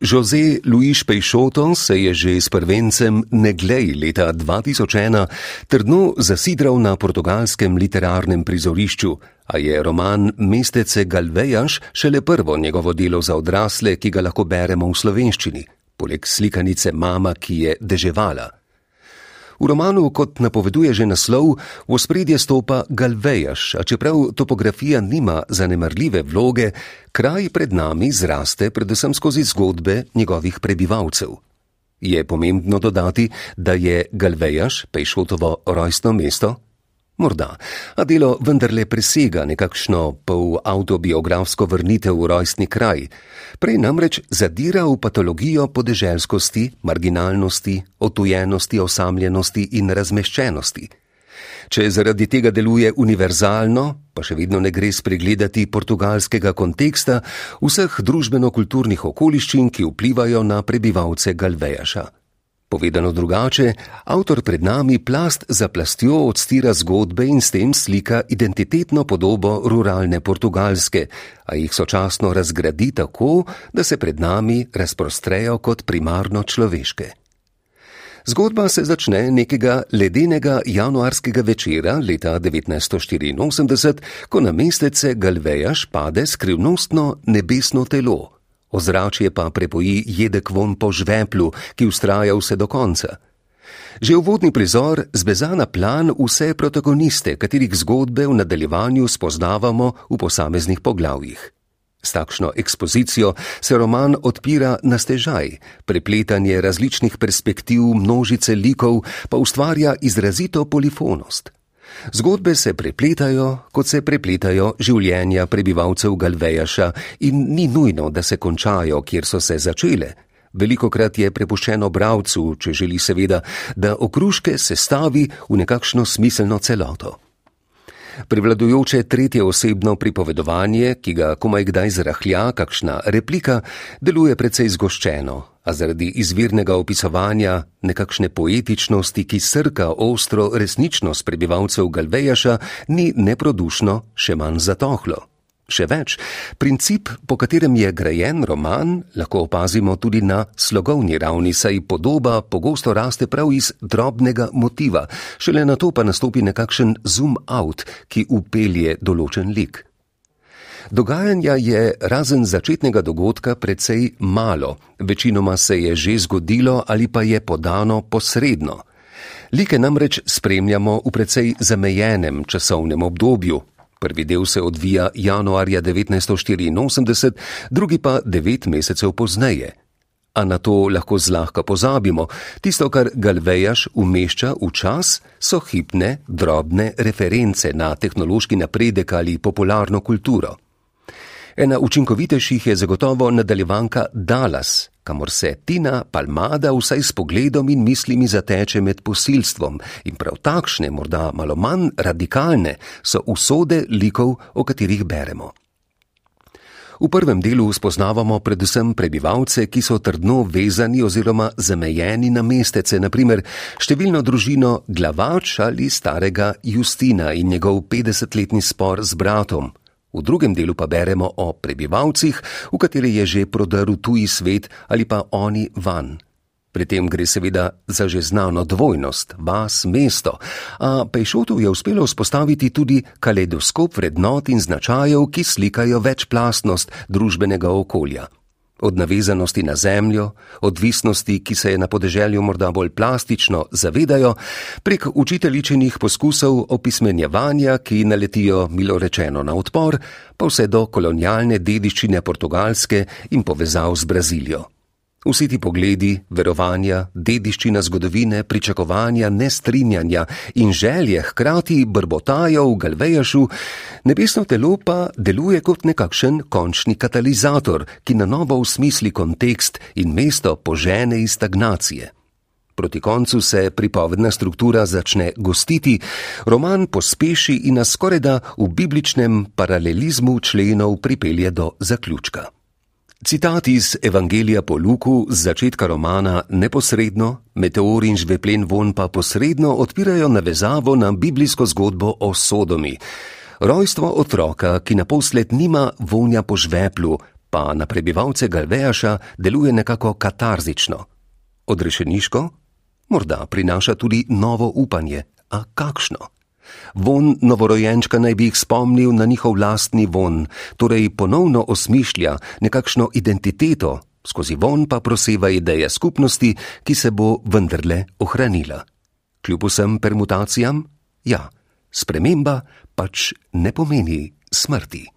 José Luis Peixoto se je že s prvencem Neglej leta 2001 trdno zasidral na portugalskem literarnem prizorišču, a je roman Mestece Galvejaš šele prvo njegovo delo za odrasle, ki ga lahko beremo v slovenščini, poleg slikanice Mama, ki je deževala. V romanu, kot napoveduje že naslov, v spredje stopa Galvejaš, a čeprav topografija nima zanemrljive vloge, kraj pred nami zraste predvsem skozi zgodbe njegovih prebivalcev. Je pomembno dodati, da je Galvejaš Pejšotovo rojstno mesto? Morda, a delo vendarle presega nekakšno pol-autobiografsko vrnitev v rojstni kraj, prej namreč zadira v patologijo podeželskosti, marginalnosti, otujenosti, osamljenosti in razmeščenosti. Če zaradi tega deluje univerzalno, pa še vedno ne gre spregledati portugalskega konteksta vseh družbeno-kulturnih okoliščin, ki vplivajo na prebivalce Galvejaša. Povedano drugače, avtor pred nami plast za plastjo odstira zgodbe in s tem slika identitetno podobo ruralne portugalske, a jih sočasno razgradi tako, da se pred nami razprostrejo kot primarno človeške. Zgodba se začne nekega ledenega januarskega večera leta 1984, ko na mestece Galvejaš pade skrivnostno nebesno telo ozračje pa prepoji jedek von po žveplu, ki ustraja vse do konca. Že uvodni prizor zbeza na plan vse protagoniste, katerih zgodbe v nadaljevanju spoznavamo v posameznih poglavjih. S takšno ekspozicijo se roman odpira na stežaj, prepletanje različnih perspektiv množice likov pa ustvarja izrazito polifonost. Zgodbe se prepletajo, kot se prepletajo življenja prebivalcev Galvejaša in ni nujno, da se končajo, kjer so se začele. Veliko krat je prepuščeno bravcu, če želi seveda, da okruške sestavi v nekakšno smiselno celoto. Prevladujoče tretje osebno pripovedovanje, ki ga komaj kdaj zrahlja, kakšna replika, deluje precej zgoščeno, a zaradi izvirnega opisovanja nekakšne poetičnosti, ki srka ostro resničnost prebivalcev Galvejaša, ni neprodušno, še manj zatohlo. Še več, princip, po katerem je grajen roman, lahko opazimo tudi na slogovni ravni, saj podoba pogosto raste prav iz drobnega motiva, šele na to pa nastopi nekakšen zoom out, ki upelje določen lik. Dogajanja je razen začetnega dogodka precej malo, večinoma se je že zgodilo ali pa je podano posredno. Like namreč spremljamo v precej zamejenem časovnem obdobju. Prvi del se odvija januarja 1984, drugi pa devet mesecev pozneje. A na to lahko zlahka pozabimo. Tisto, kar Galvejaš umešča v čas, so hipne, drobne reference na tehnološki napredek ali popularno kulturo. Ena učinkovitejših je zagotovo nadaljevanka Dallas, kamor se Tina Palmada vsaj s pogledom in mislimi zateče med posilstvom in prav takšne, morda malo manj radikalne, so usode likov, o katerih beremo. V prvem delu spoznavamo predvsem prebivalce, ki so trdno vezani oziroma zamejeni na mestece, naprimer številno družino Glavač ali starega Justina in njegov 50-letni spor z bratom, v drugem delu pa beremo o prebivalcih, v kateri je že prodrl tuji svet ali pa oni van. Pri tem gre seveda za že znano dvojnost, vas, mesto, a Pejšotu je uspelo vzpostaviti tudi kaleidoskop vrednot in značajev, ki slikajo večplastnost družbenega okolja. Od navezanosti na zemljo, odvisnosti, ki se je na podeželju morda bolj plastično zavedajo, prek učiteljičenih poskusov opismenjevanja, ki naletijo, milo rečeno, na odpor, pa vse do kolonialne dediščine Portugalske in povezav z Brazilijo. Vsi ti pogledi, verovanja, dediščina zgodovine, pričakovanja, nestrinjanja in želje hkrati brbotajo v Galvejašu, nebesno telo pa deluje kot nekakšen končni katalizator, ki na novo usmisli kontekst in mesto požene iz stagnacije. Proti koncu se pripovedna struktura začne gostiti, roman pospeši in nas skoraj da v bibličnem paralelizmu členov pripelje do zaključka. Citat iz Evangelija po Luku z začetka romana neposredno, meteor in žveplen von pa posredno odpirajo navezavo na biblijsko zgodbo o Sodomi. Rojstvo otroka, ki naposled nima vonja po žveplu, pa na prebivalce Galvejaša deluje nekako katarzično. Odrešeniško? Morda prinaša tudi novo upanje, a kakšno? Von novorojenčka naj bi jih spomnil na njihov lastni von, torej ponovno osmišlja nekakšno identiteto, skozi von pa proseva ideje skupnosti, ki se bo vendarle ohranila. Kljub vsem permutacijam? Ja, sprememba pač ne pomeni smrti.